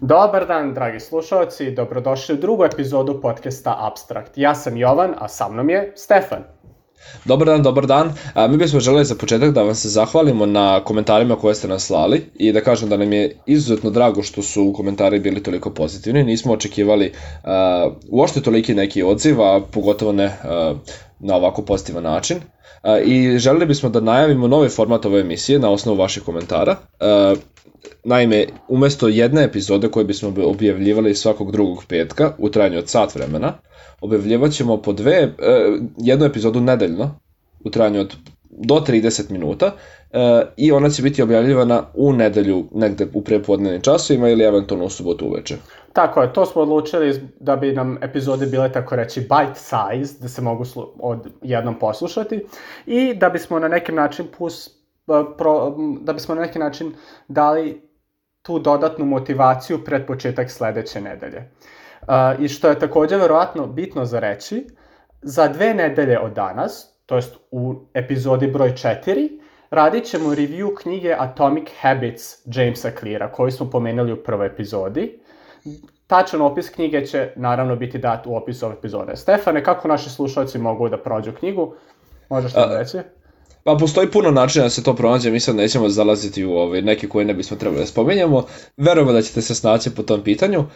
Dobar dan, dragi slušalci, dobrodošli u drugu epizodu podcasta Abstract. Ja sam Jovan, a sa mnom je Stefan. Dobar dan, dobar dan. A, mi bismo želeli za početak da vam se zahvalimo na komentarima koje ste nas slali i da kažem da nam je izuzetno drago što su komentari bili toliko pozitivni. Nismo očekivali uh, uopšte toliki neki odziv, a pogotovo ne uh, na ovako pozitivan način. Uh, I želeli bismo da najavimo novi format ove emisije na osnovu vaših komentara. Uh, Naime, umesto jedne epizode koje bismo objavljivali svakog drugog petka u trajanju od sat vremena, objavljivat ćemo po dve, e, jednu epizodu nedeljno u trajanju od do 30 minuta e, i ona će biti objavljivana u nedelju negde u prepodnevnim časovima ili eventualno u subotu uveče. Tako je, to smo odlučili da bi nam epizode bile tako reći bite size, da se mogu od jednom poslušati i da bismo na neki način pro, da bismo na neki način dali tu dodatnu motivaciju pred početak sledeće nedelje. Uh, I što je takođe verovatno bitno za reći, za dve nedelje od danas, to jest u epizodi broj 4, radit ćemo review knjige Atomic Habits Jamesa Cleara, koju smo pomenuli u prvoj epizodi. Tačan opis knjige će naravno biti dat u opisu ove epizode. Stefane, kako naši slušalci mogu da prođu knjigu? Možeš nam reći? Pa postoji puno načina da se to pronađe, mi sad nećemo zalaziti u ovaj, neke koje ne bismo trebali da spomenjamo. Verujemo da ćete se snaći po tom pitanju. Uh,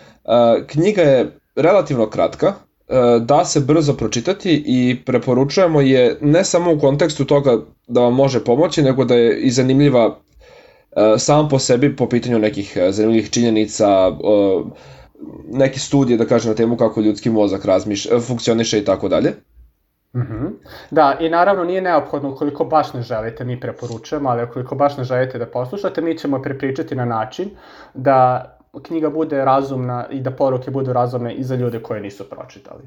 knjiga je relativno kratka, uh, da se brzo pročitati i preporučujemo je ne samo u kontekstu toga da vam može pomoći, nego da je i zanimljiva uh, sam po sebi po pitanju nekih zanimljivih činjenica, neke studije da kažem na temu kako ljudski mozak razmišlja, funkcioniše i tako dalje. Mm -hmm. Da, i naravno nije neophodno ukoliko baš ne želite, mi preporučujemo, ali ukoliko baš ne želite da poslušate, mi ćemo prepričati na način da knjiga bude razumna i da poruke budu razumne i za ljude koje nisu pročitali.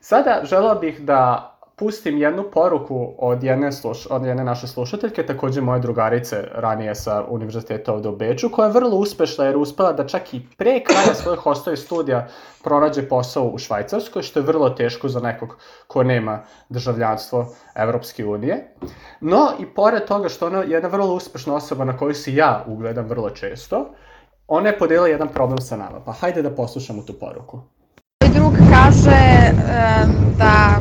Sada želeo bih da pustim jednu poruku od jedne, sluš, od jedne naše slušateljke, takođe moje drugarice ranije sa univerziteta ovde u Beču, koja je vrlo uspešna jer uspela da čak i pre kraja svojih hostove studija pronađe posao u Švajcarskoj, što je vrlo teško za nekog ko nema državljanstvo Evropske unije. No, i pored toga što ona je jedna vrlo uspešna osoba na koju se ja ugledam vrlo često, ona je podelila jedan problem sa nama. Pa hajde da poslušamo tu poruku. Drug kaže da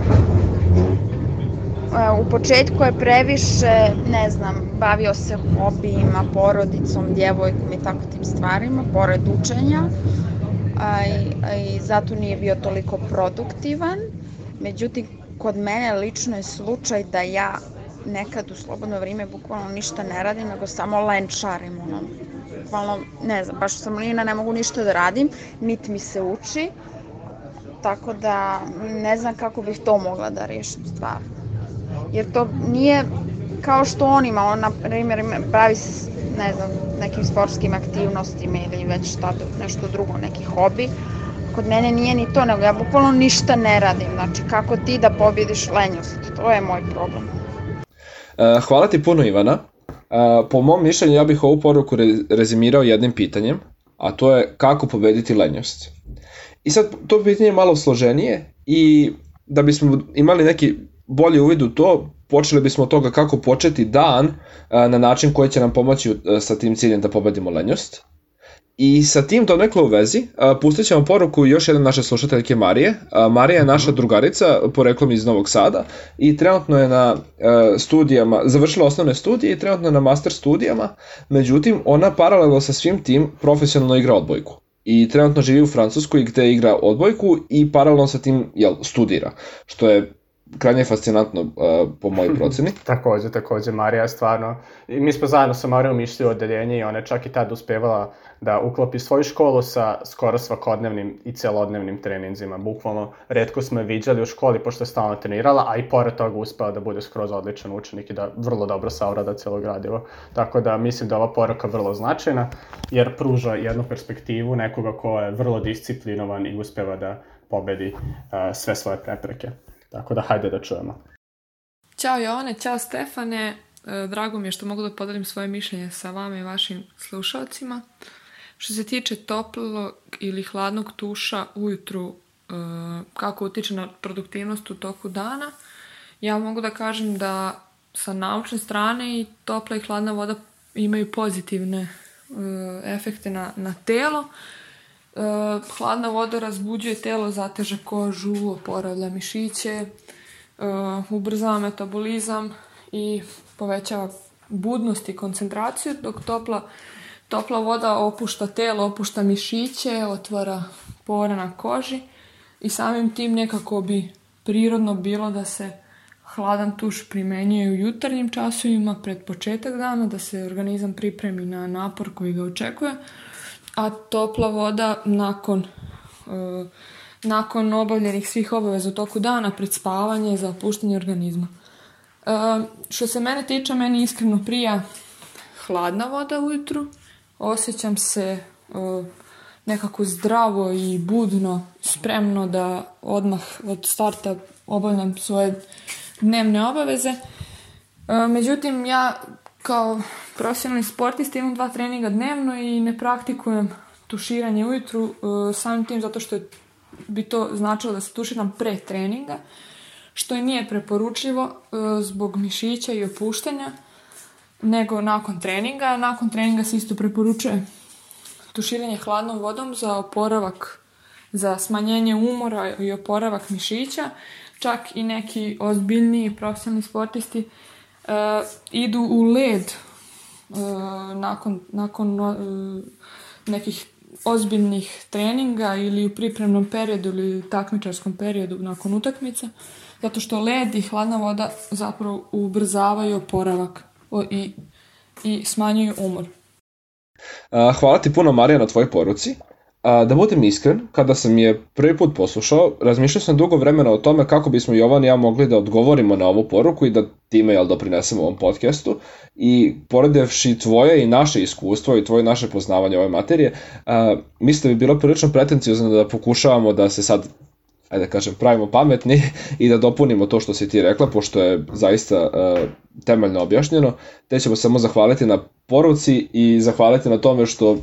u početku je previše, ne znam, bavio se hobijima, porodicom, djevojkom i tako tim stvarima, pored učenja, a i, i zato nije bio toliko produktivan. Međutim, kod mene lično je slučaj da ja nekad u slobodno vrijeme bukvalno ništa ne radim, nego samo lenčarim, ono, bukvalno, ne znam, baš sam lina, ne mogu ništa da radim, niti mi se uči, tako da ne znam kako bih to mogla da rešim stvarno jer to nije kao što on ima, on na primjer pravi se, ne znam, nekim sportskim aktivnostima ili već šta, nešto drugo, neki hobi. Kod mene nije ni to, nego ja bukvalno ništa ne radim. Znači, kako ti da pobjediš lenjost? To je moj problem. E, hvala ti puno, Ivana. E, po mom mišljenju, ja bih ovu poruku rezimirao jednim pitanjem, a to je kako pobediti lenjost. I sad, to pitanje je malo složenije i da bismo imali neki bolji uvid u to, počeli bismo od toga kako početi dan na način koji će nam pomoći sa tim ciljem da pobedimo lenjost. I sa tim to neklo u vezi, pustit ćemo poruku još jedne naše slušateljke Marije. Marija je naša drugarica, poreklom iz Novog Sada i trenutno je na studijama, završila osnovne studije i trenutno je na master studijama, međutim ona paralelno sa svim tim profesionalno igra odbojku i trenutno živi u Francuskoj gde igra odbojku i paralelno sa tim jel, studira, što je krajnje fascinantno uh, po mojoj proceni. takođe, takođe, Marija je stvarno, i mi smo zajedno sa Marijom išli u odeljenje i ona je čak i tad uspevala da uklopi svoju školu sa skoro svakodnevnim i celodnevnim treninzima. Bukvalno, redko smo je viđali u školi pošto je stalno trenirala, a i pored toga uspela da bude skroz odličan učenik i da vrlo dobro savrada celo gradivo. Tako da mislim da ova poruka vrlo značajna, jer pruža jednu perspektivu nekoga ko je vrlo disciplinovan i uspeva da pobedi uh, sve svoje prepreke. Tako da hajde da čujemo. Ćao Jovane, ćao Stefane. E, drago mi je što mogu da podelim svoje mišljenje sa vama i vašim slušalcima. Što se tiče toplog ili hladnog tuša ujutru, e, kako utiče na produktivnost u toku dana, ja mogu da kažem da sa naučne strane i topla i hladna voda imaju pozitivne e, efekte na, na telo. Hladna voda razbuđuje telo, zateže kožu, oporavlja mišiće, ubrzava metabolizam i povećava budnost i koncentraciju, dok topla, topla voda opušta telo, opušta mišiće, otvara pore na koži i samim tim nekako bi prirodno bilo da se hladan tuš primenjuje u jutarnjim časovima pred početak dana, da se organizam pripremi na napor koji ga očekuje, a topla voda nakon, e, nakon obavljenih svih obaveza u toku dana pred spavanje za opuštanje organizma. E, što se mene tiče, meni iskreno prija hladna voda ujutru. Osjećam se e, nekako zdravo i budno, spremno da odmah od starta obavljam svoje dnevne obaveze. E, međutim, ja kao profesionalni sportista imam dva treninga dnevno i ne praktikujem tuširanje ujutru e, samim tim zato što bi to značilo da se tuširam pre treninga, što i nije preporučljivo e, zbog mišića i opuštanja, nego nakon treninga. Nakon treninga se isto preporučuje tuširanje hladnom vodom za oporavak, za smanjenje umora i oporavak mišića. Čak i neki ozbiljniji profesionalni sportisti uh, idu u led uh, nakon, nakon uh, nekih ozbiljnih treninga ili u pripremnom periodu ili takmičarskom periodu nakon utakmice, zato što led i hladna voda zapravo ubrzavaju oporavak i, i smanjuju umor. Hvala ti puno Marija na tvojoj poruci. Da budem iskren, kada sam je prvi put poslušao, razmišljao sam dugo vremena o tome kako bismo Jovan i ja mogli da odgovorimo na ovu poruku i da time jel, doprinesemo ovom podcastu. I poredevši tvoje i naše iskustvo i tvoje naše poznavanje ove materije, a, mislim da bi bilo prilično pretencijozno da pokušavamo da se sad ajde da kažem, pravimo pametni i da dopunimo to što si ti rekla, pošto je zaista uh, temeljno objašnjeno, te ćemo samo zahvaliti na poruci i zahvaliti na tome što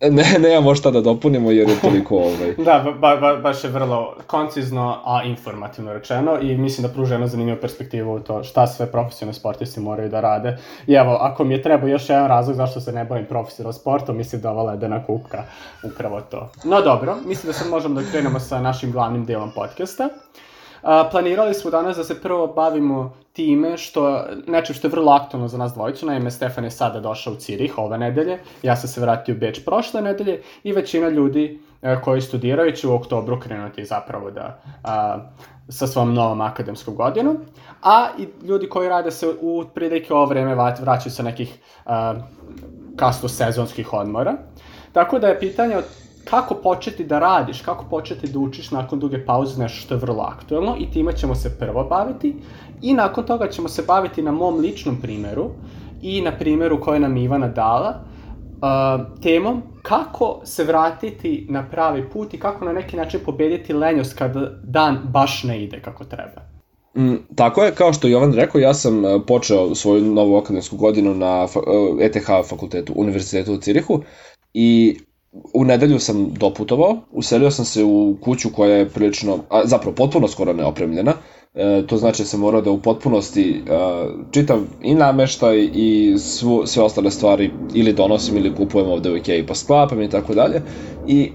ne, nemamo šta da dopunimo jer je toliko ovaj... da, ba, ba, baš je vrlo koncizno, a informativno rečeno i mislim da pruža jednu zanimljivu perspektivu u to šta sve profesionalni sportisti moraju da rade. I evo, ako mi je trebao još jedan razlog zašto se ne bavim profesionalnom sportom, mislim da ova ledena kupka upravo to. No dobro, mislim da sad možemo da krenemo sa našim glavnim delom podcasta. A, planirali smo danas da se prvo bavimo time što, nečem što je vrlo aktualno za nas dvojicu, naime Stefan je sada došao u Cirih ove nedelje, ja sam se vratio u Beč prošle nedelje i većina ljudi a, koji studiraju će u oktobru krenuti zapravo da a, sa svom novom akademskom godinom, a i ljudi koji rade se u prilike ovo vreme vraćaju sa nekih a, kasno sezonskih odmora. Tako da je pitanje kako početi da radiš, kako početi da učiš nakon duge pauze, nešto što je vrlo aktuelno i time ćemo se prvo baviti i nakon toga ćemo se baviti na mom ličnom primeru i na primeru koje nam Ivana dala, uh, temom kako se vratiti na pravi put i kako na neki način pobediti lenjost kada dan baš ne ide kako treba. Mm, tako je, kao što Jovan rekao, ja sam uh, počeo svoju novu akademsku godinu na ETH uh, fakultetu, Univerzitetu u Cirihu i u nedelju sam doputovao, uselio sam se u kuću koja je prilično, a, zapravo potpuno skoro neopremljena, e, to znači da sam morao da u potpunosti a, čitav i nameštaj i svu, sve ostale stvari ili donosim ili kupujem ovde u Ikea pa sklapam i tako dalje. I e,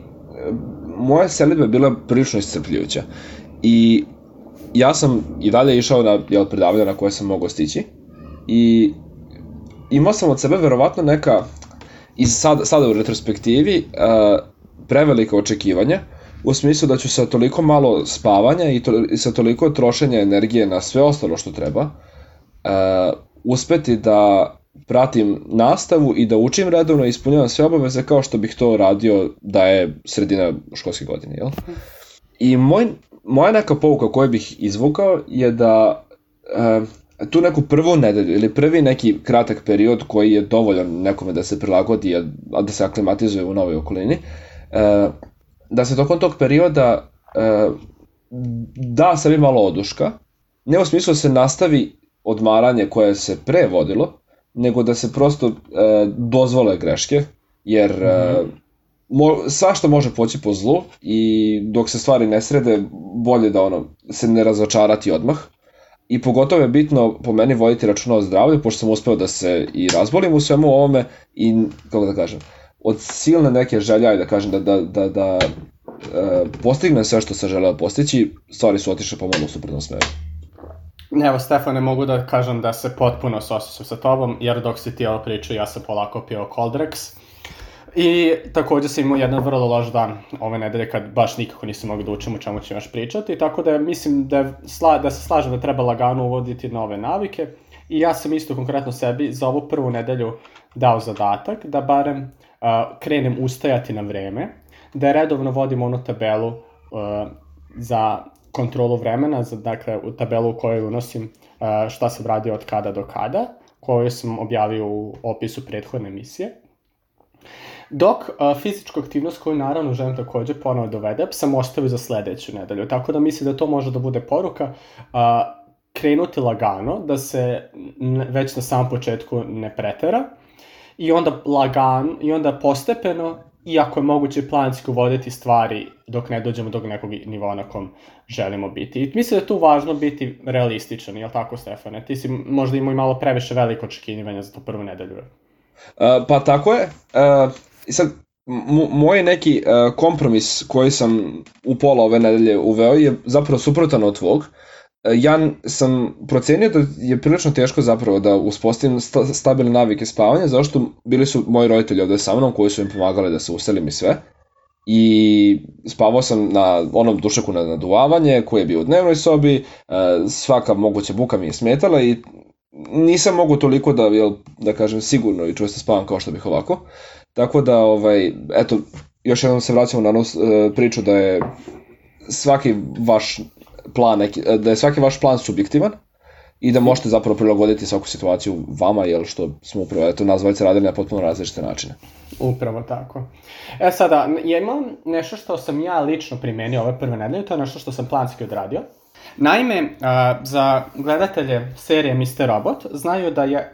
moja selitba je bila prilično iscrpljujuća i ja sam i dalje išao na jel, predavanja na koje sam mogao stići i imao sam od sebe verovatno neka i sad, sada u retrospektivi uh, prevelika očekivanja u smislu da ću sa toliko malo spavanja i, to, i sa toliko trošenja energije na sve ostalo što treba uh, uspeti da pratim nastavu i da učim redovno i ispunjavam sve obaveze kao što bih to radio da je sredina školske godine, jel? I moj, moja neka pouka koju bih izvukao je da uh, tu neku prvu nedelju ili prvi neki kratak period koji je dovoljan nekome da se prilagodi, a da se aklimatizuje u novoj okolini, e, da se tokom tog perioda e, da sebi malo oduška, ne u smislu da se nastavi odmaranje koje se pre vodilo, nego da se prosto e, dozvole greške, jer mm -hmm. mo, svašta može poći po zlu i dok se stvari ne srede, bolje da ono, se ne razočarati odmah i pogotovo je bitno po meni voditi računa o zdravlju, pošto sam uspeo da se i razbolim u svemu ovome i, kako da kažem, od silne neke želja, da kažem, da, da, da, da e, postignem sve što sam želeo postići, stvari su otišle pomalo u suprotnom smeru. Evo, Stefane, mogu da kažem da se potpuno sosjećam sa tobom, jer dok si ti ovo pričao, ja sam polako pio Coldrex. I takođe sam imao jedan vrlo loš dan ove nedelje kad baš nikako nisam mogu da učim o čemu ću još pričati, tako da mislim da, sla, da se slažem da treba lagano uvoditi nove navike i ja sam isto konkretno sebi za ovu prvu nedelju dao zadatak da barem uh, krenem ustajati na vreme, da redovno vodim onu tabelu uh, za kontrolu vremena, za, dakle u tabelu u kojoj unosim uh, šta sam radio od kada do kada, koju sam objavio u opisu prethodne emisije. Dok uh, fizičku aktivnost koju naravno želim takođe ponovo dovedem, sam ostavio za sledeću nedelju. Tako da mislim da to može da bude poruka uh, krenuti lagano, da se već na samom početku ne pretera i onda lagan, i onda postepeno i ako je moguće planski uvoditi stvari dok ne dođemo do nekog nivoa na kom želimo biti. I mislim da je tu važno biti realističan, jel tako Stefane? Ti si možda imao i malo previše veliko očekivanja za tu prvu nedelju. Uh, pa tako je. Uh, sad, moj neki uh, kompromis koji sam u pola ove nedelje uveo je zapravo suprotan od tvog. Uh, ja sam procenio da je prilično teško zapravo da uspostavim sta, stabilne navike spavanja, zašto bili su moji roditelji ovde sa mnom koji su im pomagali da se uselim i sve. I spavao sam na onom dušaku na naduvavanje koji je bio u dnevnoj sobi, svaka moguća buka mi je smetala i nisam mogu toliko da, jel, da kažem, sigurno i čusto spavam kao što bih ovako. Tako da, ovaj, eto, još jednom se vraćamo na onu e, priču da je svaki vaš plan, neki, da je svaki vaš plan subjektivan i da možete zapravo prilagoditi svaku situaciju vama, jel što smo upravo eto, nazvalice radili na potpuno različite načine. Upravo tako. E sada, ja imam nešto što sam ja lično primenio ove prve nedelje, to je nešto što sam planski odradio. Naime, za gledatelje serije Mr. Robot znaju da je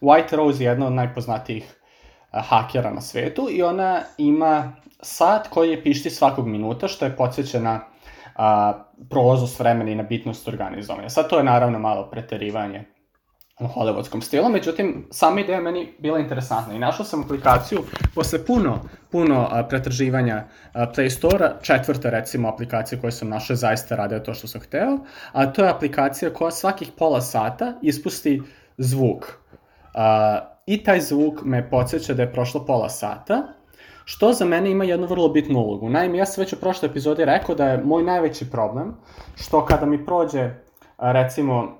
White Rose jedna od najpoznatijih hakera na svetu i ona ima sat koji je pišti svakog minuta, što je podsjeća na a, prolaznost vremena i na bitnost organizovanja. Sad to je naravno malo preterivanje u hollywoodskom stilu, međutim, sama ideja meni bila interesantna i našao sam aplikaciju posle puno, puno a, pretraživanja a, Play Store-a, četvrta recimo aplikacija koju sam našao zaista radio to što sam hteo, a to je aplikacija koja svakih pola sata ispusti zvuk. A, I taj zvuk me podsjeća da je prošlo pola sata što za mene ima jednu vrlo bitnu ulogu. Naime, ja sam već u prošloj epizodi rekao da je moj najveći problem što kada mi prođe, recimo,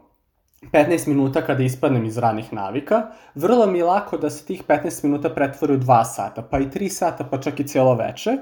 15 minuta kada ispadnem iz ranih navika, vrlo mi je lako da se tih 15 minuta pretvori u 2 sata, pa i 3 sata, pa čak i cijelo veče.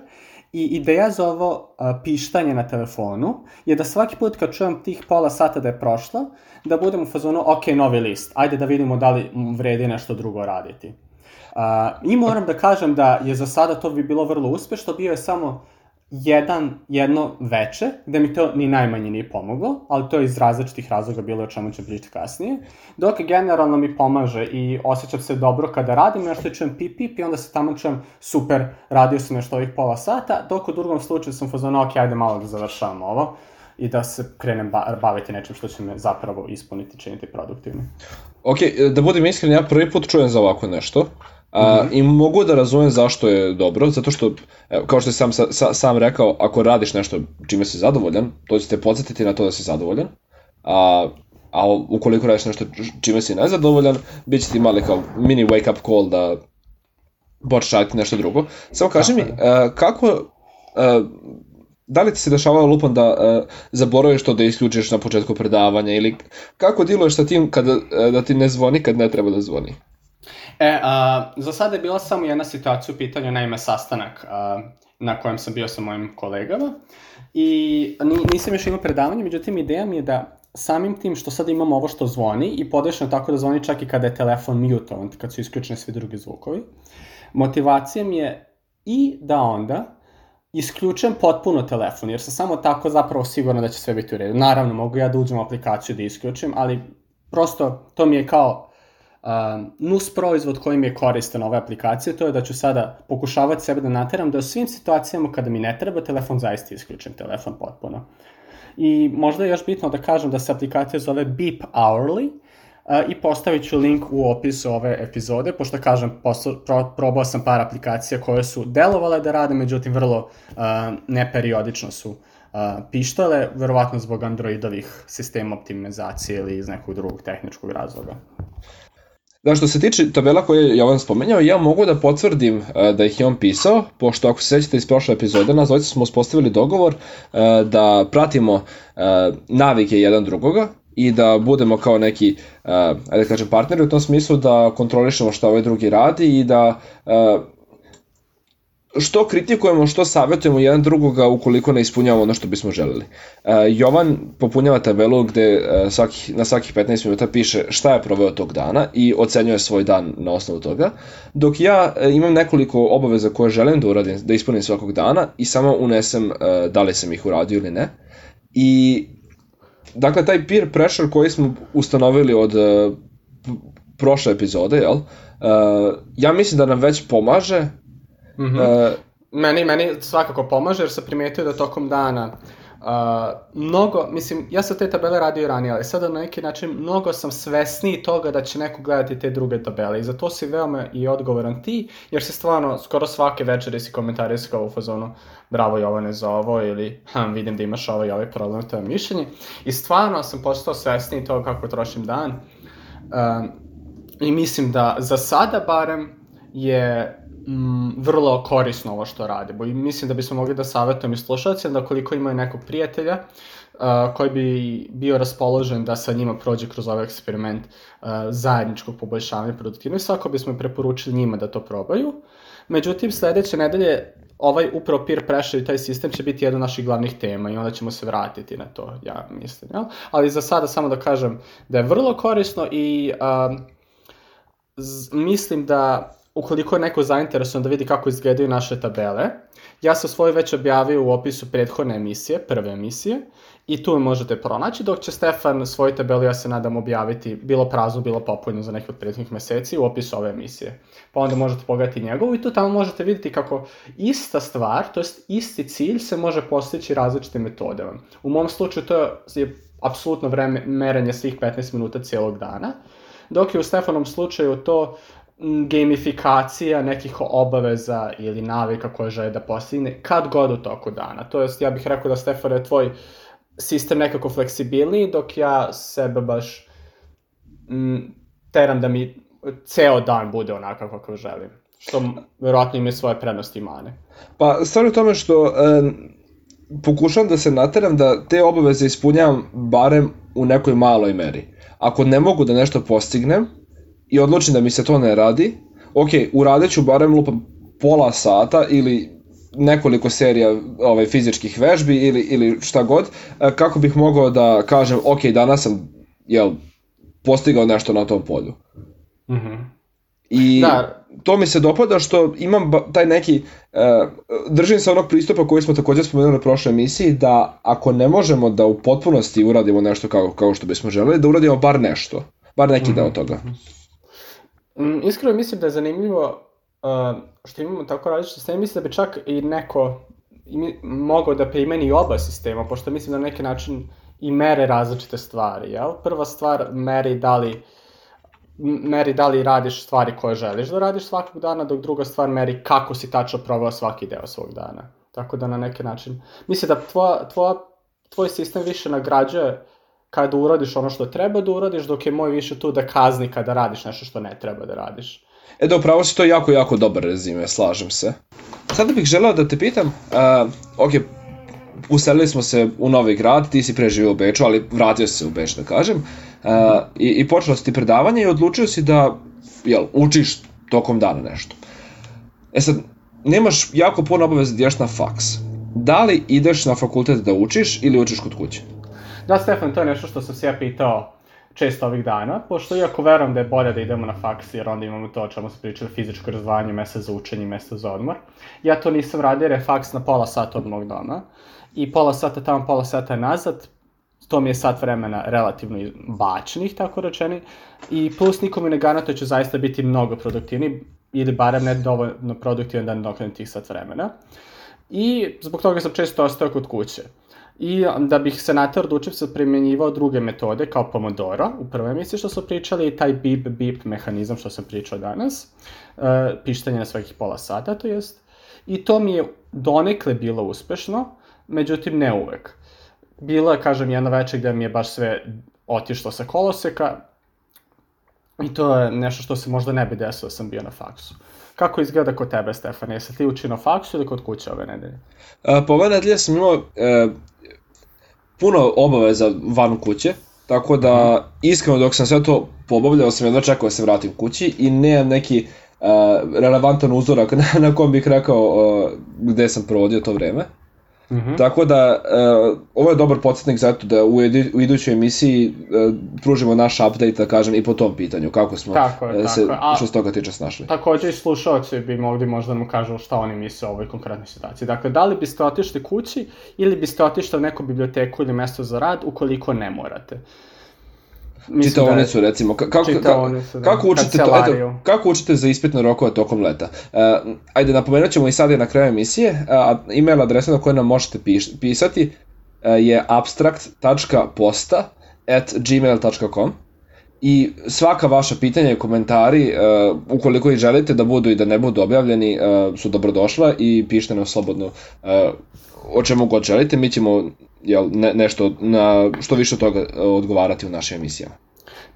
I ideja za ovo a, pištanje na telefonu je da svaki put kad čujem tih pola sata da je prošlo, da budem u fazonu, ok, novi list, ajde da vidimo da li vredi nešto drugo raditi. Uh, I moram da kažem da je za sada to bi bilo vrlo uspešno, bio je samo jedan, jedno veče, gde mi to ni najmanje nije pomoglo, ali to je iz različitih razloga bilo o čemu ću pričati kasnije, dok generalno mi pomaže i osjećam se dobro kada radim nešto čujem pip pip i onda se tamo čujem super, radio sam nešto ovih pola sata, dok u drugom slučaju sam fazon, ok, ajde malo da završavam ovo i da se krenem baviti nečim što će me zapravo ispuniti, činiti produktivno. Ok, da budem iskren, ja prvi put čujem za ovako nešto. A, mm -hmm. I mogu da razumem zašto je dobro, zato što, evo, kao što sam sa, sam rekao, ako radiš nešto čime si zadovoljan, to će te podsjetiti na to da si zadovoljan, a, a ukoliko radiš nešto čime si nezadovoljan, bit će ti mali kao mini wake up call da počneš raditi nešto drugo. Samo kaži mi, a, kako, a, da li ti se dešavao lupom da uh, zaboraviš to da isključiš na početku predavanja ili kako diluješ sa tim kada, uh, da ti ne zvoni kad ne treba da zvoni? E, a, za sada je bila samo jedna situacija u pitanju, naime sastanak a, na kojem sam bio sa mojim kolegama i nisam još imao predavanje, međutim ideja mi je da samim tim što sad imamo ovo što zvoni i podešeno tako da zvoni čak i kada je telefon mutovan, kad su isključeni svi drugi zvukovi, motivacija mi je i da onda isključujem potpuno telefon, jer sam samo tako zapravo sigurno da će sve biti u redu. Naravno, mogu ja da uđem u aplikaciju da isključim, ali prosto to mi je kao Um, nus proizvod koji mi je koristan ove aplikacije, to je da ću sada pokušavati sebe da nateram da u svim situacijama kada mi ne treba telefon, zaista isključim telefon potpuno. I možda je još bitno da kažem da se aplikacija zove Beep Hourly, i postavit ću link u opisu ove epizode, pošto kažem, poslu, pro, probao sam par aplikacija koje su delovale da rade, međutim vrlo uh, neperiodično su uh, pištale, verovatno zbog Androidovih sistema optimizacije ili iz nekog drugog tehničkog razloga. Da, što se tiče tabela koje je Jovan spomenjao, ja mogu da potvrdim uh, da ih je on pisao, pošto ako se sećate iz prošle epizode, nas dvojica smo uspostavili dogovor uh, da pratimo uh, navike jedan drugoga i da budemo kao neki, uh, ajde da kažem, partneri u tom smislu da kontrolišemo šta ovaj drugi radi i da uh, što kritikujemo, što savjetujemo jedan drugoga ukoliko ne ispunjavamo ono što bismo želeli. Uh, Jovan popunjava tabelu gde uh, svaki, na svakih 15 minuta piše šta je proveo tog dana i ocenjuje svoj dan na osnovu toga, dok ja uh, imam nekoliko obaveza koje želim da uradim, da ispunim svakog dana i samo unesem da li sam ih uradio ili ne. I dakle, taj peer pressure koji smo ustanovili od prošle epizode, jel? Uh, ja mislim da nam već pomaže. Mm -hmm. uh, meni, meni svakako pomaže jer sam primetio da tokom dana Uh, mnogo, mislim, ja sam te tabele radio i ranije, ali sada na neki način mnogo sam svesniji toga da će neko gledati te druge tabele i za to si veoma i odgovoran ti, jer se stvarno skoro svake večeri si komentarisao u fazonu bravo Jovane za ovo ili hm, vidim da imaš ovaj ovaj problem, to je mišljenje i stvarno sam postao svesniji toga kako trošim dan uh, i mislim da za sada barem je mm, vrlo korisno ovo što rade. Bo mislim da bismo mogli da savjetujem i slušalcima da koliko imaju nekog prijatelja uh, koji bi bio raspoložen da sa njima prođe kroz ovaj eksperiment uh, zajedničkog poboljšavanja produktivnosti, svako bismo preporučili njima da to probaju. Međutim, sledeće nedelje ovaj upravo peer pressure i taj sistem će biti jedna od naših glavnih tema i onda ćemo se vratiti na to, ja mislim. Jel? Ali za sada samo da kažem da je vrlo korisno i uh, mislim da ukoliko je neko zainteresovan da vidi kako izgledaju naše tabele, ja sam svoj već objavio u opisu prethodne emisije, prve emisije, i tu možete pronaći, dok će Stefan svoju tabelu, ja se nadam, objaviti bilo prazno, bilo popunjeno za neke od prethodnih meseci u opisu ove emisije. Pa onda možete pogledati njegovu i tu tamo možete vidjeti kako ista stvar, to jest isti cilj se može postići različitim metodama. U mom slučaju to je apsolutno vreme merenje svih 15 minuta cijelog dana, dok je u Stefanom slučaju to gamifikacija nekih obaveza ili navika koje žele da postigne kad god u toku dana. To jest, ja bih rekao da Stefan je tvoj sistem nekako fleksibilniji, dok ja sebe baš m, teram da mi ceo dan bude onako kako želim. Što verovatno ima svoje prednosti i mane. Pa, stvar u tome što e, pokušam da se nateram da te obaveze ispunjavam barem u nekoj maloj meri. Ako ne mogu da nešto postignem, i odlučim da mi se to ne radi, ok, uradit ću barem lupa pola sata ili nekoliko serija ovaj, fizičkih vežbi ili, ili šta god, e, kako bih mogao da kažem, ok, danas sam jel, postigao nešto na tom polju. Mm -hmm. I da. to mi se dopada što imam taj neki, uh, držim se onog pristupa koji smo takođe spomenuli na prošloj emisiji, da ako ne možemo da u potpunosti uradimo nešto kao, kao što bismo želeli, da uradimo bar nešto, bar neki mm -hmm. deo toga. Mm, iskreno mislim da je zanimljivo uh, što imamo tako različite sisteme, mislim da bi čak i neko i mogao da primeni oba sistema, pošto mislim da na neki način i mere različite stvari, jel? Prva stvar meri da li meri da li radiš stvari koje želiš da radiš svakog dana, dok druga stvar meri kako si tačno provao svaki deo svog dana. Tako da na neki način, mislim da tvoja, tvoja, tvoj sistem više nagrađuje kada uradiš ono što treba da uradiš, dok je moj više tu da kazni kada radiš nešto što ne treba da radiš. E da, upravo si to jako, jako dobar rezime, slažem se. Sada bih želeo da te pitam, uh, ok, uselili smo se u novi grad, ti si preživio u Beču, ali vratio si se u Beč, da kažem, uh, i, i počelo si ti predavanje i odlučio si da, jel, učiš tokom dana nešto. E sad, nemaš jako puno obaveza da ideš na faks. Da li ideš na fakultet da učiš ili učiš kod kuće? Da, Stefan, to je nešto što sam se ja pitao često ovih dana, pošto iako verujem da je bolje da idemo na faks, jer onda imamo to o čemu se pričali, fizičko razdvajanje, mesta za učenje, mesta za odmor. Ja to nisam radio jer je faks na pola sata od mog doma i pola sata tamo, pola sata nazad, to mi je sat vremena relativno bačnih, tako rečeni, i plus nikome ne garantuje da ću zaista biti mnogo produktivni, ili barem ne dovoljno produktivan da nadoknem tih sat vremena. I zbog toga sam često ostao kod kuće. I da bih se nater da učim se primjenjivao druge metode kao Pomodoro, u prvoj emisiji što su pričali, taj bip bip mehanizam što sam pričao danas, uh, pištanje na svakih pola sata, to jest. I to mi je donekle bilo uspešno, međutim ne uvek. Bilo je, kažem, jedno veče gde mi je baš sve otišlo sa koloseka i to je nešto što se možda ne bi desilo da sam bio na faksu. Kako izgleda kod tebe, Stefan? Jesi ti učio na faksu ili kod kuće ove nedelje? A, pa ove nedelje sam imao e, puno obaveza van kuće, tako da iskreno dok sam sve to pobavljao sam jedno čekao da se vratim kući i nemam neki uh, relevantan uzorak na, na kom bih rekao uh, gde sam provodio to vreme. Mm -hmm. Tako da, uh, ovo je dobar podsjetnik zato da u, edi, u idućoj emisiji uh, pružimo naš update, da kažem, i po tom pitanju, kako smo tako je, uh, se, tako je. što se toga tiče snašli. Takođe i slušalci bi mogli možda da mu kažu šta oni misle o ovoj konkretnoj situaciji. Dakle, da li biste otišli kući ili biste otišli u neku biblioteku ili mesto za rad ukoliko ne morate. Uh, čitaonicu, da je, recimo. Kako, čitaonicu, da. kako, učite to, eto, kako učite za ispitne rokove tokom leta? Uh, ajde, napomenut ćemo i sad je na kraju emisije. Uh, email adresa na koju nam možete piš, pisati uh, je abstract.posta at gmail.com i svaka vaša pitanja i komentari, uh, ukoliko ih želite da budu i da ne budu objavljeni, uh, su dobrodošla i pišite nam slobodno uh, o čemu god želite, mi ćemo jel, ne, nešto na što više od toga e, odgovarati u našim emisijama.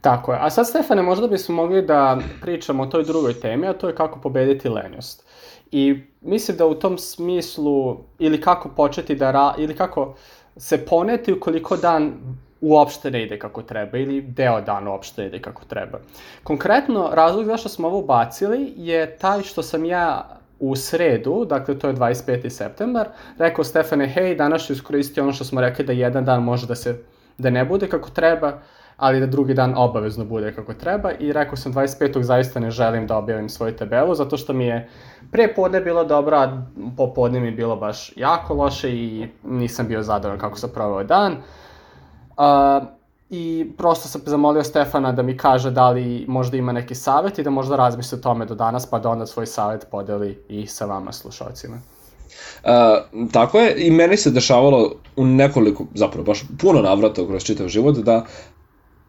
Tako je. A sad, Stefane, možda bismo mogli da pričamo o toj drugoj temi, a to je kako pobediti lenjost. I mislim da u tom smislu, ili kako početi da, ra, ili kako se poneti ukoliko dan uopšte ne ide kako treba ili deo dana uopšte ne ide kako treba. Konkretno, razlog zašto smo ovo ubacili je taj što sam ja u sredu, dakle to je 25. septembar, rekao Stefane, hej, danas ću iskoristiti ono što smo rekli da jedan dan može da se, da ne bude kako treba, ali da drugi dan obavezno bude kako treba i rekao sam 25. zaista ne želim da objavim svoju tabelu zato što mi je pre podne bilo dobro, a popodne mi je bilo baš jako loše i nisam bio zadovoljan kako sam proveo dan. Uh, i prosto sam zamolio Stefana da mi kaže da li možda ima neki savjet i da možda razmisli o tome do danas, pa da onda svoj savjet podeli i sa vama slušalcima. Uh, tako je, i meni se dešavalo u nekoliko, zapravo baš puno navrata kroz čitav život, da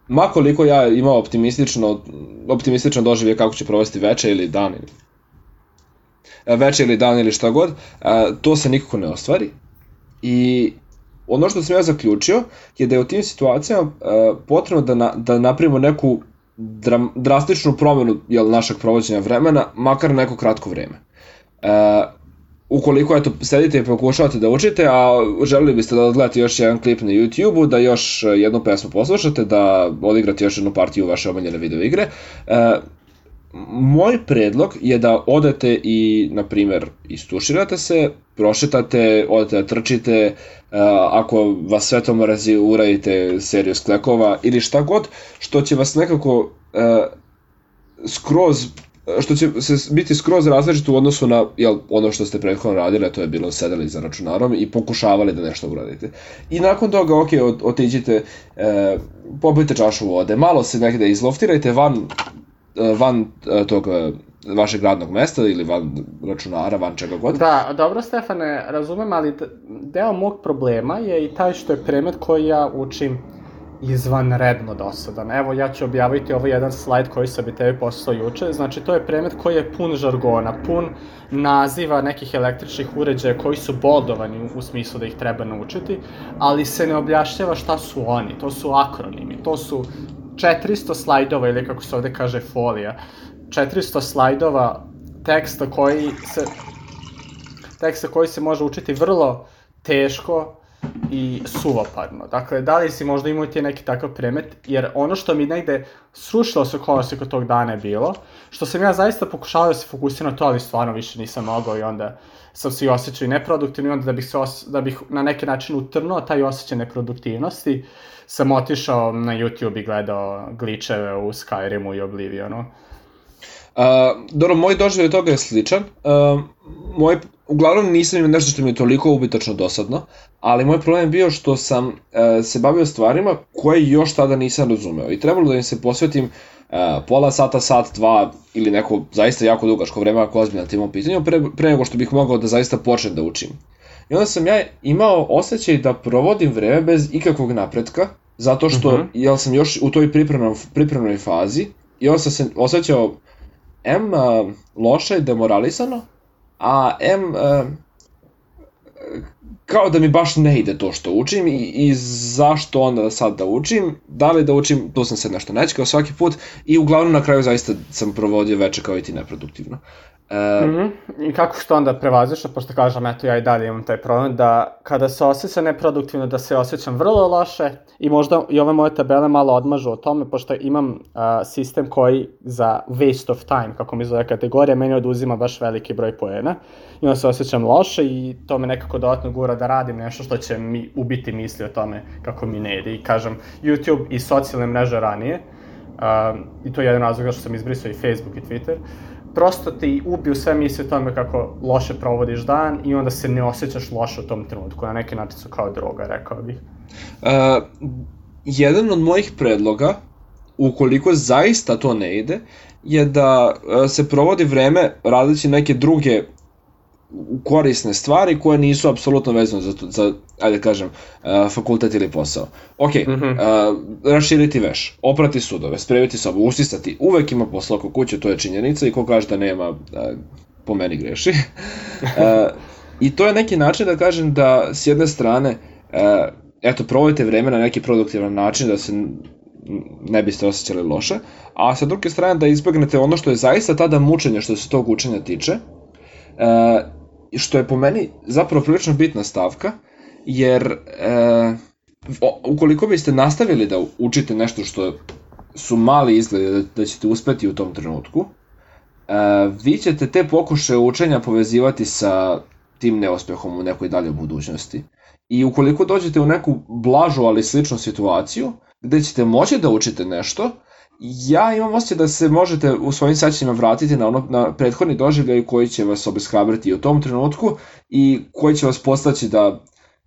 makoliko ja imao optimistično, optimistično doživlje kako će provesti veče ili dan ili veče ili dan ili šta god, uh, to se nikako ne ostvari. I ono što sam ja zaključio je da je u tim situacijama uh, potrebno da, na, da napravimo neku dram, drastičnu promenu jel, našeg provođenja vremena, makar neko kratko vreme. Uh, ukoliko eto, sedite i pokušavate da učite, a želeli biste da odgledate još jedan klip na YouTube-u, da još jednu pesmu poslušate, da odigrate još jednu partiju vaše omiljene video igre, uh, moj predlog je da odete i, na primer, istuširate se, prošetate, odete da trčite, ako vas sve to mrazi, uradite seriju sklekova ili šta god, što će vas nekako uh, skroz što će se biti skroz različito u odnosu na jel, ono što ste prethodno radili, to je bilo sedeli za računarom i pokušavali da nešto uradite. I nakon toga, ok, otiđite, e, popijte čašu vode, malo se negde izloftirajte van van tog vašeg radnog mesta ili van računara, van čega god. Da, dobro Stefane, razumem, ali deo mog problema je i taj što je premet koji ja učim izvanredno dosadan. Evo, ja ću objaviti ovaj jedan slajd koji sam bi tebi poslao juče. Znači, to je premet koji je pun žargona, pun naziva nekih električnih uređaja koji su bodovani u smislu da ih treba naučiti, ali se ne objašnjava šta su oni. To su akronimi, to su 400 slajdova ili kako se ovde kaže folija, 400 slajdova teksta koji se teksta koji se može učiti vrlo teško i suvoparno. Dakle, da li si možda imao ti neki takav premet, jer ono što mi negde srušilo se koloseka tog dana je bilo, što sam ja zaista pokušao da se fokusiram na to, ali stvarno više nisam mogao i onda sam se i osjećao i neproduktivno i onda da bih, se os, da bih na neki način utrnuo taj osjećaj neproduktivnosti, sam otišao na YouTube i gledao gličeve u Skyrimu i Oblivionu. Uh, dobro, moj doživljaj toga je sličan. Uh, moj, uglavnom nisam imao nešto što mi je toliko ubitačno dosadno, ali moj problem je bio što sam uh, se bavio stvarima koje još tada nisam razumeo i trebalo da im se posvetim uh, pola sata, sat, dva ili neko zaista jako dugačko vreme ako ozbiljno na tim pitanju pre, pre nego što bih mogao da zaista počnem da učim. I onda sam ja imao osjećaj da provodim vreme bez ikakvog napretka, zato što uh -huh. jel sam još u toj pripremnoj, pripremnoj fazi i onda sam se osjećao M uh, loše, demoralisano, a M uh, kao da mi baš ne ide to što učim i, i zašto onda sad da učim, da li da učim, tu sam se nešto nečekao svaki put i uglavnom na kraju zaista sam provodio veče kao i ti neproduktivno. E, mm -hmm. I kako što onda prevaziš, pošto kažem, eto ja i dalje imam taj problem, da kada se osjećam neproduktivno, da se osjećam vrlo loše i možda i ove moje tabele malo odmažu o tome, pošto imam uh, sistem koji za waste of time, kako mi zove kategorija, meni oduzima baš veliki broj poena i onda se osjećam loše i to me nekako dodatno gura da radim nešto što će mi ubiti misli o tome kako mi ne ide. I kažem, YouTube i socijalne mreže ranije, uh, i to je jedan razlog što sam izbrisao i Facebook i Twitter, prosto ti ubiju sve misle o tome kako loše provodiš dan i onda se ne osjećaš loše u tom trenutku. Na neki način su kao droga, rekao bih. Uh, jedan od mojih predloga, ukoliko zaista to ne ide, je da se provodi vreme radeći neke druge korisne stvari koje nisu apsolutno vezane za, za ajde kažem, uh, fakultet ili posao. Ok, mm -hmm. uh, raširiti veš, oprati sudove, spremiti sobu, usisati, uvek ima posla oko kuće, to je činjenica i ko kaže da nema, uh, po meni greši. uh, I to je neki način da kažem da s jedne strane, uh, eto, provodite vreme na neki produktivan način da se ne biste osjećali loše, a sa druge strane da izbegnete ono što je zaista tada mučenje što se tog učenja tiče, uh, što je po meni zapravo prilično bitna stavka, jer e, ukoliko biste nastavili da učite nešto što su mali izgledi da, da ćete uspeti u tom trenutku, e, vi ćete te pokuše učenja povezivati sa tim neuspehom u nekoj daljoj budućnosti. I ukoliko dođete u neku blažu ali sličnu situaciju, gde ćete moći da učite nešto, ja imam osjećaj da se možete u svojim sećanjima vratiti na, ono, na prethodni doživljaj koji će vas obeshrabriti u tom trenutku i koji će vas postaći da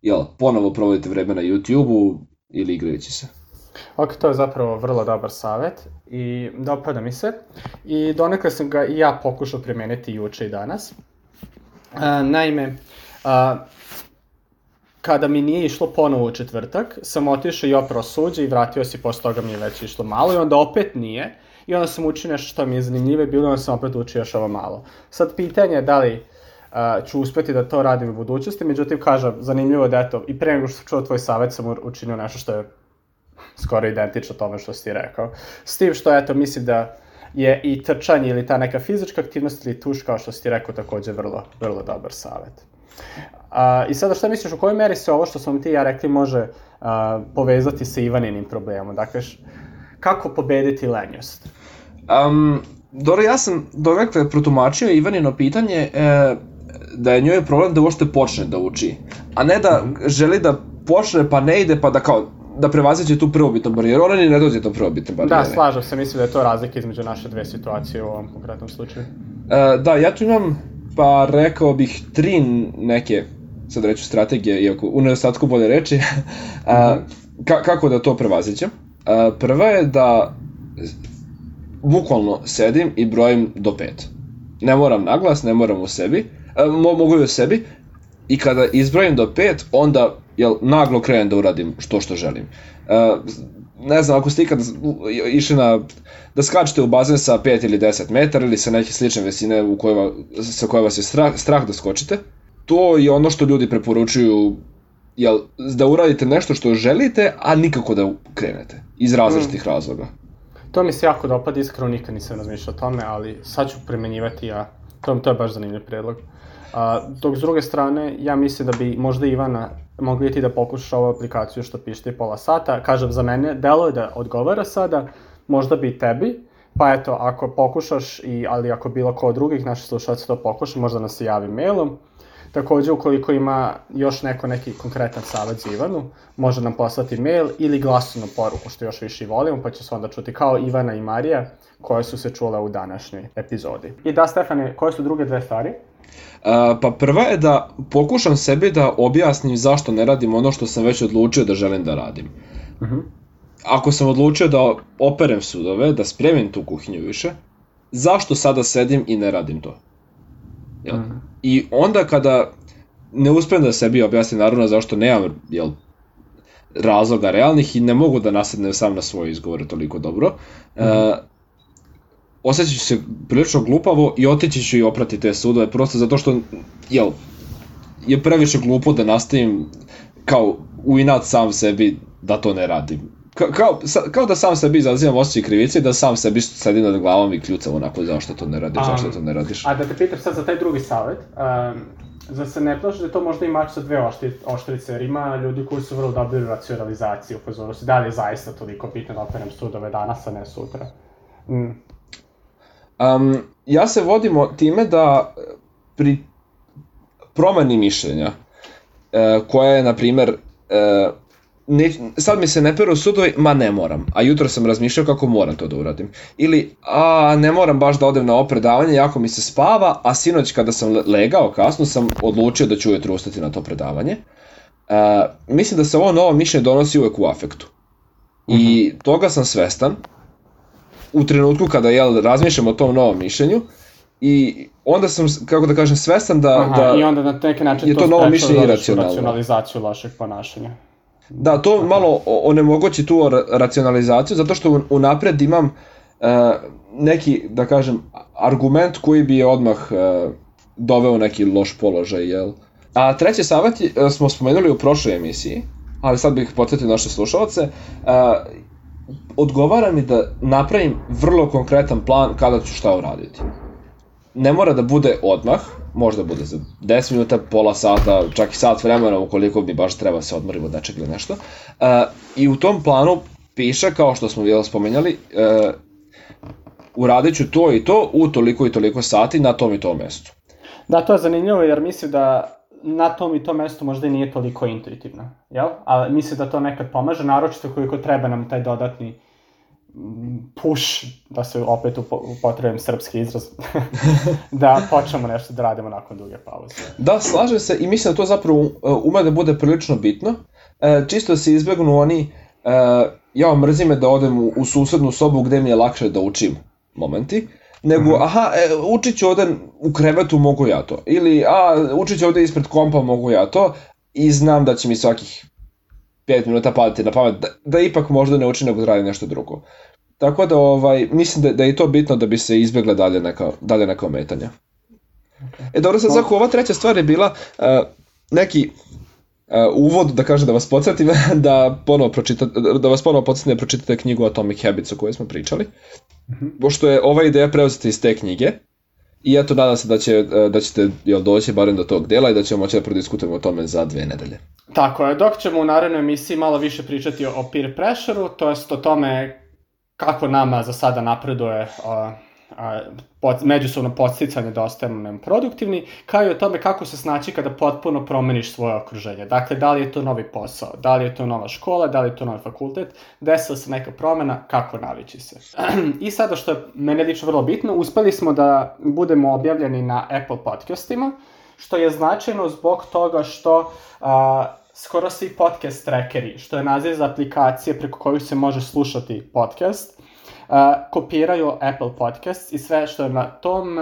jel, ponovo provodite vreme na YouTube-u ili igrajući se. Ok, to je zapravo vrlo dobar savet i dopada mi se. I donekle sam ga i ja pokušao primeniti juče i danas. Uh, naime, kada mi nije išlo ponovo u četvrtak, sam otišao i oprao suđe i vratio se i posle toga mi je već išlo malo i onda opet nije. I onda sam učio nešto što mi je zanimljivo bilo, onda sam opet učio još ovo malo. Sad pitanje je da li uh, ću uspeti da to radim u budućnosti, međutim kažem, zanimljivo da eto, i pre nego što sam čuo tvoj savjet sam učinio nešto što je skoro identično tome što si rekao. S tim što, eto, mislim da je i trčanje ili ta neka fizička aktivnost ili tuš, kao što si ti rekao, takođe vrlo, vrlo dobar savjet. A, I sada šta misliš, u kojoj meri se ovo što smo ti ja rekli može a, povezati sa Ivaninim problemom? Dakle, š, kako pobediti lenjost? Um, dobro, ja sam donekle protumačio Ivanino pitanje e, da je njoj problem da uopšte počne da uči, a ne da mm -hmm. želi da počne pa ne ide pa da kao da prevaziće tu prvobitnu barijeru, ona ni ne dođe do prvobitne barijere. Da, slažem se, mislim da je to razlika između naše dve situacije u ovom konkretnom slučaju. E, da, ja tu imam, pa rekao bih, tri neke sad reću strategije, iako u nedostatku bolje reči, a, ka, kako da to prevazićem. A, prva je da bukvalno sedim i brojim do pet. Ne moram naglas, ne moram u sebi, a, mo, mogu i u sebi, i kada izbrojim do pet, onda jel, naglo krenem da uradim što što želim. A, ne znam, ako ste ikad išli na, da skačete u bazen sa 5 ili 10 metara ili sa neke slične visine u kojima, sa koje vas je strah, strah da skočite, to je ono što ljudi preporučuju jel, da uradite nešto što želite, a nikako da krenete, iz različitih mm. razloga. To mi se jako dopada, iskreno nikad nisam razmišljao o tome, ali sad ću primenjivati ja. To, to je baš zanimljiv predlog. A, dok s druge strane, ja mislim da bi možda Ivana mogli ti da pokušaš ovu aplikaciju što pišete pola sata. Kažem, za mene delo je da odgovara sada, možda bi tebi, pa eto, ako pokušaš, i, ali ako bilo ko od drugih naših slušalaca to pokuša, možda nas se javi mailom. Takođe, ukoliko ima još neko neki konkretan savjet za Ivanu, može nam poslati mail ili glasovnu poruku, što još više volimo, pa će se onda čuti kao Ivana i Marija, koje su se čule u današnjoj epizodi. I da, Stefane, koje su druge dve stvari? Uh, pa prva je da pokušam sebi da objasnim zašto ne radim ono što sam već odlučio da želim da radim. Uh mhm. -huh. Ako sam odlučio da operem sudove, da spremim tu kuhinju više, zašto sada sedim i ne radim to? Jel? -huh. I onda kada ne uspem da sebi objasnim naravno zašto nemam jel, razloga realnih i ne mogu da nasednem sam na svoje izgovore toliko dobro. Mm -hmm. uh, osjećat ću se prilično glupavo i otići ću i oprati te sudove, prosto zato što, jel, je previše glupo da nastavim kao u inat sam sebi da to ne radim. Ka, kao, kao da sam sebi izazivam osjećaj krivice i da sam sebi sedim nad glavom i kljucam onako zašto to ne radiš, um, zašto to ne radiš. A da te pitam sad za taj drugi savjet, um, za se ne plaši da to možda i mač sa dve oštrice, jer ima ljudi koji su vrlo dobri u racionalizaciji, upozoru se da li je zaista toliko bitno da operem sudove danas, a ne sutra. Mm. Um, ja se vodimo time da pri promeni mišljenja, uh, koja je, na primer, uh, ne, sad mi se ne peru sudovi, ma ne moram, a jutro sam razmišljao kako moram to da uradim. Ili, a ne moram baš da odem na ovo predavanje, jako mi se spava, a sinoć kada sam legao kasno sam odlučio da ću ujutro ustati na to predavanje. Uh, mislim da se ovo novo mišljenje donosi uvek u afektu. I uh mhm. -huh. toga sam svestan u trenutku kada jel, razmišljam o tom novom mišljenju i onda sam, kako da kažem, svestan da, Aha, da i onda na neki način je to, to novo mišljenje iracionalno. racionalizaciju lošeg ponašanja. Da, to Aha. malo onemogući tu racionalizaciju, zato što unapred imam uh, neki, da kažem, argument koji bi je odmah uh, doveo neki loš položaj, jel? A treći savjet uh, smo spomenuli u prošloj emisiji, ali sad bih podsjetio naše slušalce, uh, odgovara mi da napravim vrlo konkretan plan kada ću šta uraditi. Ne mora da bude odmah, možda bude za 10 minuta, pola sata, čak i sat vremena ukoliko mi baš treba se odmorim od nečeg ili nešto. Uh, I u tom planu piše, kao što smo jel spomenjali, uh, uradit ću to i to u toliko i toliko sati na tom i tom mestu. Da, to je zanimljivo jer mislim da na tom i tom mestu možda i nije toliko intuitivno, jel? Ali mislim da to nekad pomaže, naročito koliko treba nam taj dodatni push, da se opet upotrebim srpski izraz, da počnemo nešto da radimo nakon duge pauze. Da, slažem se i mislim da to zapravo uh, ume da bude prilično bitno. E, čisto da se izbegnu oni, e, ja mrzi me da odem u, u susednu sobu gde mi je lakše da učim momenti, nego, mm -hmm. aha, e, učit ću ovde u krevetu, mogu ja to. Ili, a, učit ću ovde ispred kompa, mogu ja to. I znam da će mi svakih 5 minuta padati na pamet, da, da ipak možda ne učim nego da radim nešto drugo. Tako da ovaj, mislim da, da je to bitno da bi se izbjegle dalje neka, dalje neka ometanja. Okay. E dobro, sad Zako, ova treća stvar je bila uh, neki uh, uvod, da kažem da vas podsjetim, da, ponovo pročita, da vas ponovo podsjetim da pročitate knjigu Atomic Habits o kojoj smo pričali. Mm -hmm. Pošto je ova ideja preuzeta iz te knjige, I eto, nadam se da, će, e, da ćete jel, doći barem do tog dela i da ćemo moći da prodiskutujemo o tome za dve nedelje. Tako je, dok ćemo u narednoj emisiji malo više pričati o peer pressure-u, to jest o tome kako nama za sada napreduje a, pod, međusobno podsticanje da ostajemo produktivni, kao i o tome kako se snaći kada potpuno promeniš svoje okruženje. Dakle, da li je to novi posao, da li je to nova škola, da li je to novi fakultet, desila se neka promena, kako navići se. I sada što je mene lično vrlo bitno, uspeli smo da budemo objavljeni na Apple podcastima, što je značajno zbog toga što a, skoro svi podcast trackeri, što je naziv za aplikacije preko kojih se može slušati podcast, kopiraju Apple Podcasts i sve što je na tom,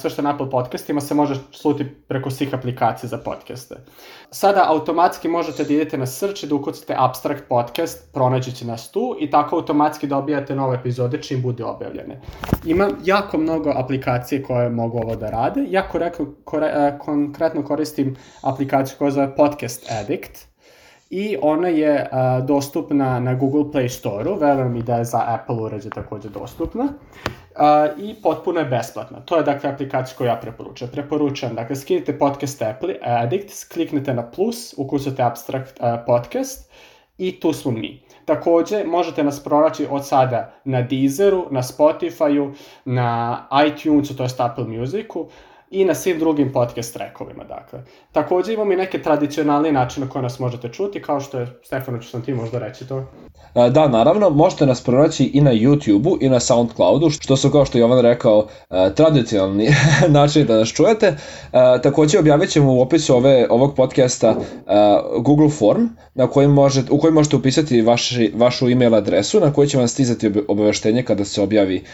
sve što je na Apple Podcastima se može sluti preko svih aplikacija za podcaste. Sada automatski možete da idete na search i da ukucate Abstract Podcast, pronaći će nas tu i tako automatski dobijate nove epizode čim bude objavljene. Ima jako mnogo aplikacije koje mogu ovo da rade. Ja koreko, kore, konkretno koristim aplikaciju koja zove Podcast Addict i ona je a, dostupna na Google Play Store-u, verujem i da je za Apple uređe takođe dostupna, a, i potpuno je besplatna. To je dakle aplikacija koju ja preporučujem. Preporučujem, dakle, skinite podcast Apple, Addict, kliknete na plus, ukucate Abstract a, Podcast i tu smo mi. Takođe, možete nas pronaći od sada na Deezeru, na Spotifyu, na iTunesu, to je Apple Musicu, i na svim drugim podcast trackovima, dakle. Takođe imamo i neke tradicionalne načine koje nas možete čuti, kao što je, Stefano, ću sam ti možda reći to. E, da, naravno, možete nas pronaći i na YouTube-u i na Soundcloudu, što su, kao što je Jovan rekao, e, tradicionalni način da nas čujete. E, takođe, objavit ćemo u opisu ove, ovog podcasta Google form na kojim možete, u kojem možete upisati vaši, vašu email adresu na kojoj će vam stizati obaveštenje kada se objavi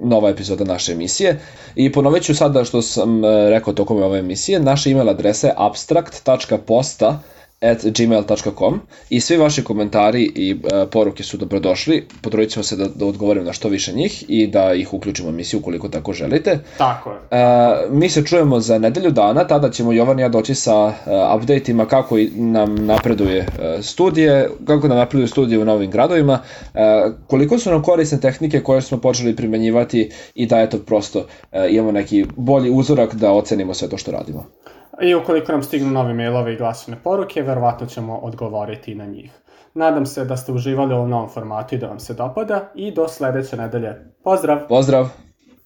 nova epizoda naše emisije. I ponovit ću sada što sam rekao tokom ove emisije, naša email adresa je abstract.posta at gmail.com i svi vaši komentari i e, poruke su dobrodošli. Potrudit ćemo se da, da odgovorim na što više njih i da ih uključimo u emisiju ukoliko tako želite. Tako je. E, mi se čujemo za nedelju dana, tada ćemo Jovan i ja doći sa e, updateima kako nam napreduje e, studije, kako nam napreduje studije u novim gradovima, e, koliko su nam korisne tehnike koje smo počeli primenjivati i da eto prosto e, imamo neki bolji uzorak da ocenimo sve to što radimo. I ukoliko nam stignu novi mailovi i glasine poruke, verovatno ćemo odgovoriti na njih. Nadam se da ste uživali u ovom novom formatu i da vam se dopada i do sledeće nedelje. Pozdrav! Pozdrav!